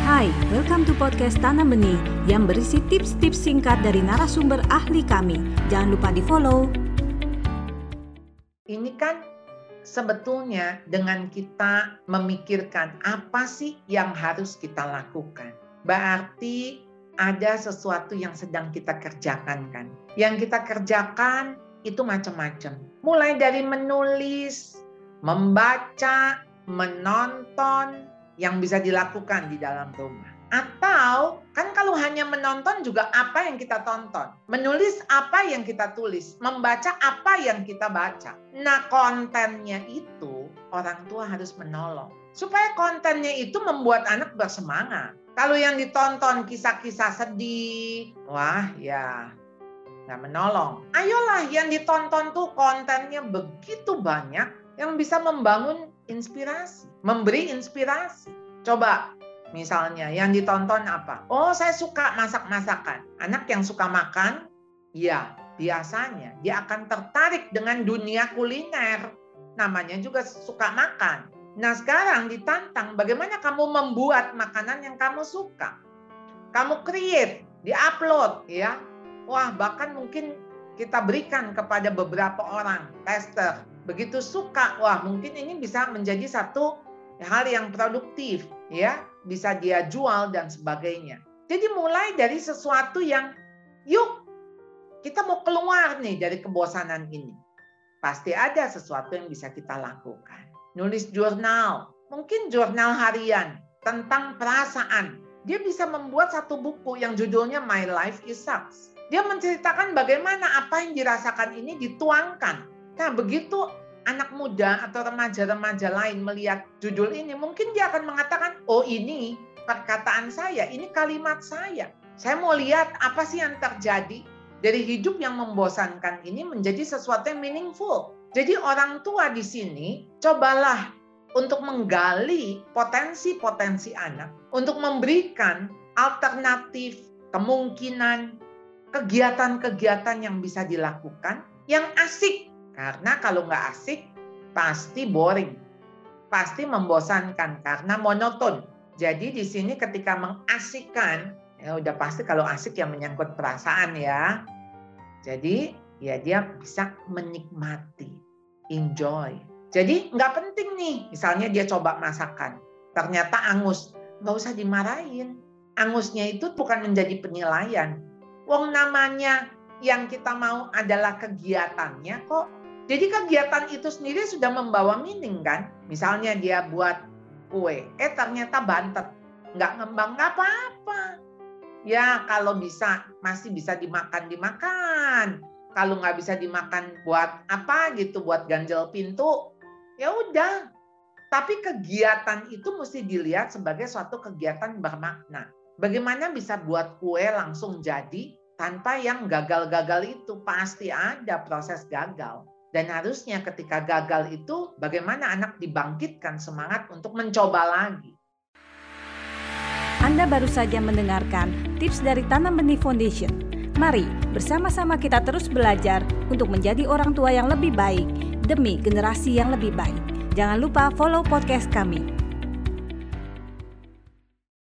Hai, welcome to podcast Tanam Benih yang berisi tips-tips singkat dari narasumber ahli kami. Jangan lupa di-follow. Ini kan sebetulnya dengan kita memikirkan apa sih yang harus kita lakukan. Berarti ada sesuatu yang sedang kita kerjakan kan. Yang kita kerjakan itu macam-macam. Mulai dari menulis, membaca, menonton, yang bisa dilakukan di dalam rumah. Atau kan kalau hanya menonton juga apa yang kita tonton, menulis apa yang kita tulis, membaca apa yang kita baca. Nah kontennya itu orang tua harus menolong supaya kontennya itu membuat anak bersemangat. Kalau yang ditonton kisah-kisah sedih, wah ya nggak menolong. Ayolah yang ditonton tuh kontennya begitu banyak yang bisa membangun inspirasi, memberi inspirasi. Coba misalnya yang ditonton apa? Oh, saya suka masak-masakan. Anak yang suka makan, ya biasanya dia akan tertarik dengan dunia kuliner. Namanya juga suka makan. Nah, sekarang ditantang bagaimana kamu membuat makanan yang kamu suka. Kamu create, di-upload ya. Wah, bahkan mungkin kita berikan kepada beberapa orang tester begitu suka, wah mungkin ini bisa menjadi satu hal yang produktif, ya, bisa dia jual dan sebagainya. Jadi mulai dari sesuatu yang yuk kita mau keluar nih dari kebosanan ini. Pasti ada sesuatu yang bisa kita lakukan. Nulis jurnal, mungkin jurnal harian tentang perasaan. Dia bisa membuat satu buku yang judulnya My Life is Sucks. Dia menceritakan bagaimana apa yang dirasakan ini dituangkan Nah, begitu anak muda atau remaja-remaja lain melihat judul ini, mungkin dia akan mengatakan, "Oh, ini perkataan saya, ini kalimat saya. Saya mau lihat apa sih yang terjadi dari hidup yang membosankan ini menjadi sesuatu yang meaningful." Jadi orang tua di sini cobalah untuk menggali potensi-potensi anak, untuk memberikan alternatif, kemungkinan, kegiatan-kegiatan yang bisa dilakukan yang asik karena kalau nggak asik, pasti boring. Pasti membosankan karena monoton. Jadi di sini ketika mengasikkan, ya udah pasti kalau asik yang menyangkut perasaan ya. Jadi ya dia bisa menikmati, enjoy. Jadi nggak penting nih, misalnya dia coba masakan, ternyata angus, nggak usah dimarahin. Angusnya itu bukan menjadi penilaian. Wong namanya yang kita mau adalah kegiatannya kok jadi kegiatan itu sendiri sudah membawa meaning kan. Misalnya dia buat kue, eh ternyata bantet. Nggak ngembang, nggak apa-apa. Ya kalau bisa, masih bisa dimakan, dimakan. Kalau nggak bisa dimakan buat apa gitu, buat ganjel pintu, ya udah. Tapi kegiatan itu mesti dilihat sebagai suatu kegiatan bermakna. Bagaimana bisa buat kue langsung jadi tanpa yang gagal-gagal itu? Pasti ada proses gagal. Dan harusnya ketika gagal itu bagaimana anak dibangkitkan semangat untuk mencoba lagi. Anda baru saja mendengarkan tips dari Tanam Benih Foundation. Mari bersama-sama kita terus belajar untuk menjadi orang tua yang lebih baik demi generasi yang lebih baik. Jangan lupa follow podcast kami